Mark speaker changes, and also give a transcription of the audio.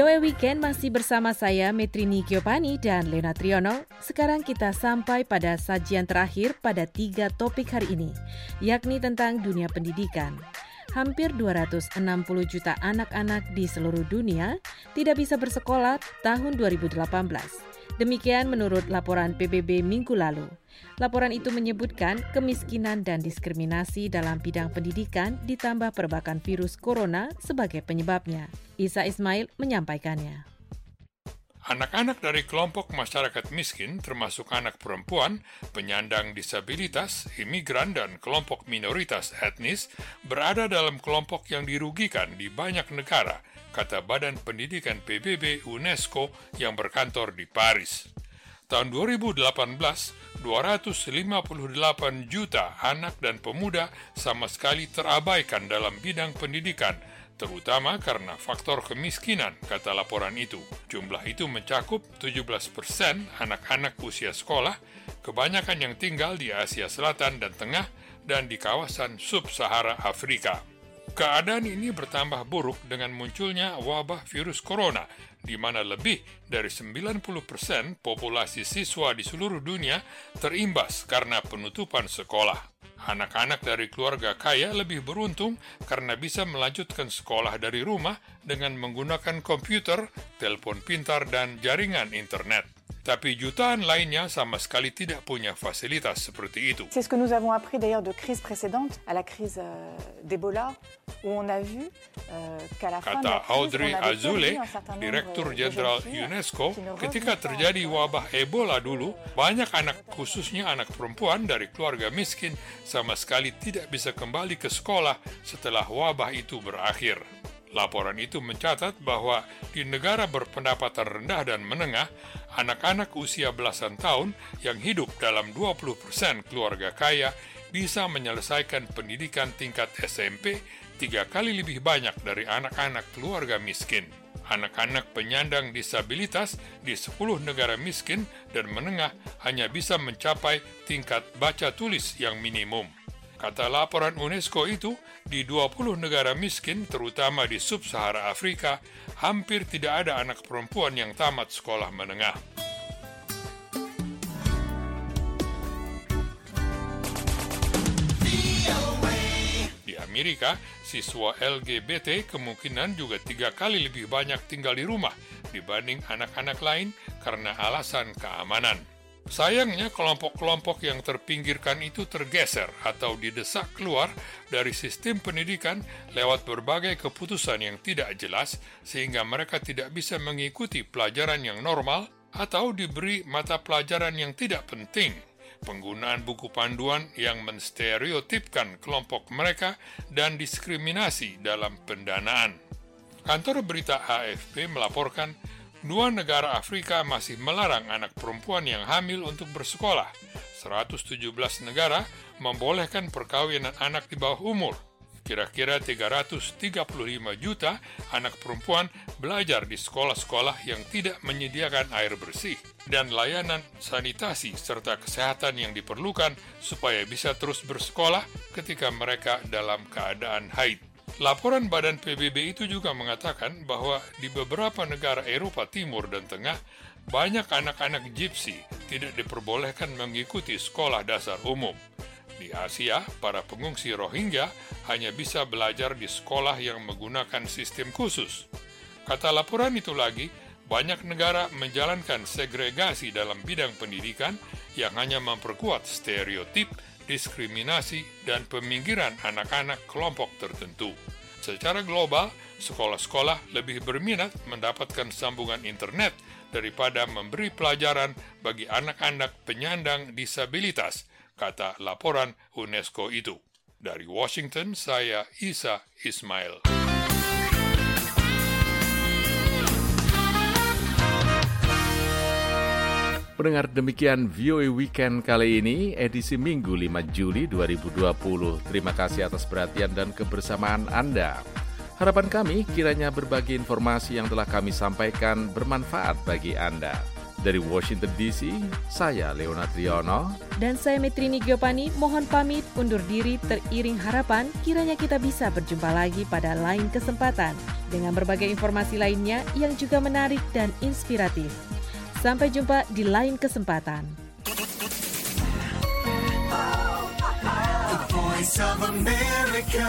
Speaker 1: VOA Weekend masih bersama saya Metrini Giovanni dan Leona Triono. Sekarang kita sampai pada sajian terakhir pada tiga topik hari ini, yakni tentang dunia pendidikan. Hampir 260 juta anak-anak di seluruh dunia tidak bisa bersekolah tahun 2018. Demikian menurut laporan PBB minggu lalu. Laporan itu menyebutkan kemiskinan dan diskriminasi dalam bidang pendidikan ditambah perbakan virus corona sebagai penyebabnya. Isa Ismail menyampaikannya.
Speaker 2: Anak-anak dari kelompok masyarakat miskin, termasuk anak perempuan, penyandang disabilitas, imigran, dan kelompok minoritas etnis, berada dalam kelompok yang dirugikan di banyak negara, kata Badan Pendidikan PBB UNESCO yang berkantor di Paris. Tahun 2018, 258 juta anak dan pemuda sama sekali terabaikan dalam bidang pendidikan, terutama karena faktor kemiskinan, kata laporan itu. Jumlah itu mencakup 17 persen anak-anak usia sekolah, kebanyakan yang tinggal di Asia Selatan dan Tengah dan di kawasan sub-Sahara Afrika. Keadaan ini bertambah buruk dengan munculnya wabah virus corona, di mana lebih dari 90% populasi siswa di seluruh dunia terimbas karena penutupan sekolah. Anak-anak dari keluarga kaya lebih beruntung karena bisa melanjutkan sekolah dari rumah dengan menggunakan komputer, telepon pintar, dan jaringan internet. Tapi jutaan lainnya sama sekali tidak punya fasilitas seperti itu.
Speaker 3: C'est ce que nous avons appris d'ailleurs de crise précédente, à la crise euh, d'Ebola, où on a vu euh, qu'à la fin de la crise,
Speaker 2: Audrey
Speaker 3: on
Speaker 2: Azoulay, Direktur
Speaker 3: de
Speaker 2: Jenderal UNESCO, ketika terjadi wabah Ebola dulu, banyak anak khususnya anak perempuan dari keluarga miskin sama sekali tidak bisa kembali ke sekolah setelah wabah itu berakhir. Laporan itu mencatat bahwa di negara berpendapatan rendah dan menengah, anak-anak usia belasan tahun yang hidup dalam 20% keluarga kaya bisa menyelesaikan pendidikan tingkat SMP tiga kali lebih banyak dari anak-anak keluarga miskin. Anak-anak penyandang disabilitas di 10 negara miskin dan menengah hanya bisa mencapai tingkat baca tulis yang minimum. Kata laporan UNESCO itu, di 20 negara miskin, terutama di sub-Sahara Afrika, hampir tidak ada anak perempuan yang tamat sekolah menengah. Di Amerika, siswa LGBT kemungkinan juga tiga kali lebih banyak tinggal di rumah dibanding anak-anak lain karena alasan keamanan. Sayangnya kelompok-kelompok yang terpinggirkan itu tergeser atau didesak keluar dari sistem pendidikan lewat berbagai keputusan yang tidak jelas sehingga mereka tidak bisa mengikuti pelajaran yang normal atau diberi mata pelajaran yang tidak penting. Penggunaan buku panduan yang menstereotipkan kelompok mereka dan diskriminasi dalam pendanaan. Kantor berita AFP melaporkan dua negara Afrika masih melarang anak perempuan yang hamil untuk bersekolah. 117 negara membolehkan perkawinan anak di bawah umur. Kira-kira 335 juta anak perempuan belajar di sekolah-sekolah yang tidak menyediakan air bersih dan layanan sanitasi serta kesehatan yang diperlukan supaya bisa terus bersekolah ketika mereka dalam keadaan haid. Laporan Badan PBB itu juga mengatakan bahwa di beberapa negara Eropa Timur dan Tengah, banyak anak-anak gypsy tidak diperbolehkan mengikuti sekolah dasar umum. Di Asia, para pengungsi Rohingya hanya bisa belajar di sekolah yang menggunakan sistem khusus. Kata laporan itu lagi, banyak negara menjalankan segregasi dalam bidang pendidikan yang hanya memperkuat stereotip, diskriminasi, dan peminggiran anak-anak kelompok tertentu. Secara global, sekolah-sekolah lebih berminat mendapatkan sambungan internet daripada memberi pelajaran bagi anak-anak penyandang disabilitas, kata laporan UNESCO itu. Dari Washington, saya Isa Ismail.
Speaker 4: Pendengar demikian VOA Weekend kali ini, edisi Minggu 5 Juli 2020. Terima kasih atas perhatian dan kebersamaan Anda. Harapan kami kiranya berbagi informasi yang telah kami sampaikan bermanfaat bagi Anda. Dari Washington DC, saya Leona Triono.
Speaker 1: Dan saya Metrini Giopani, mohon pamit undur diri teriring harapan kiranya kita bisa berjumpa lagi pada lain kesempatan dengan berbagai informasi lainnya yang juga menarik dan inspiratif. Sampai jumpa di lain kesempatan.
Speaker 5: The Voice of America.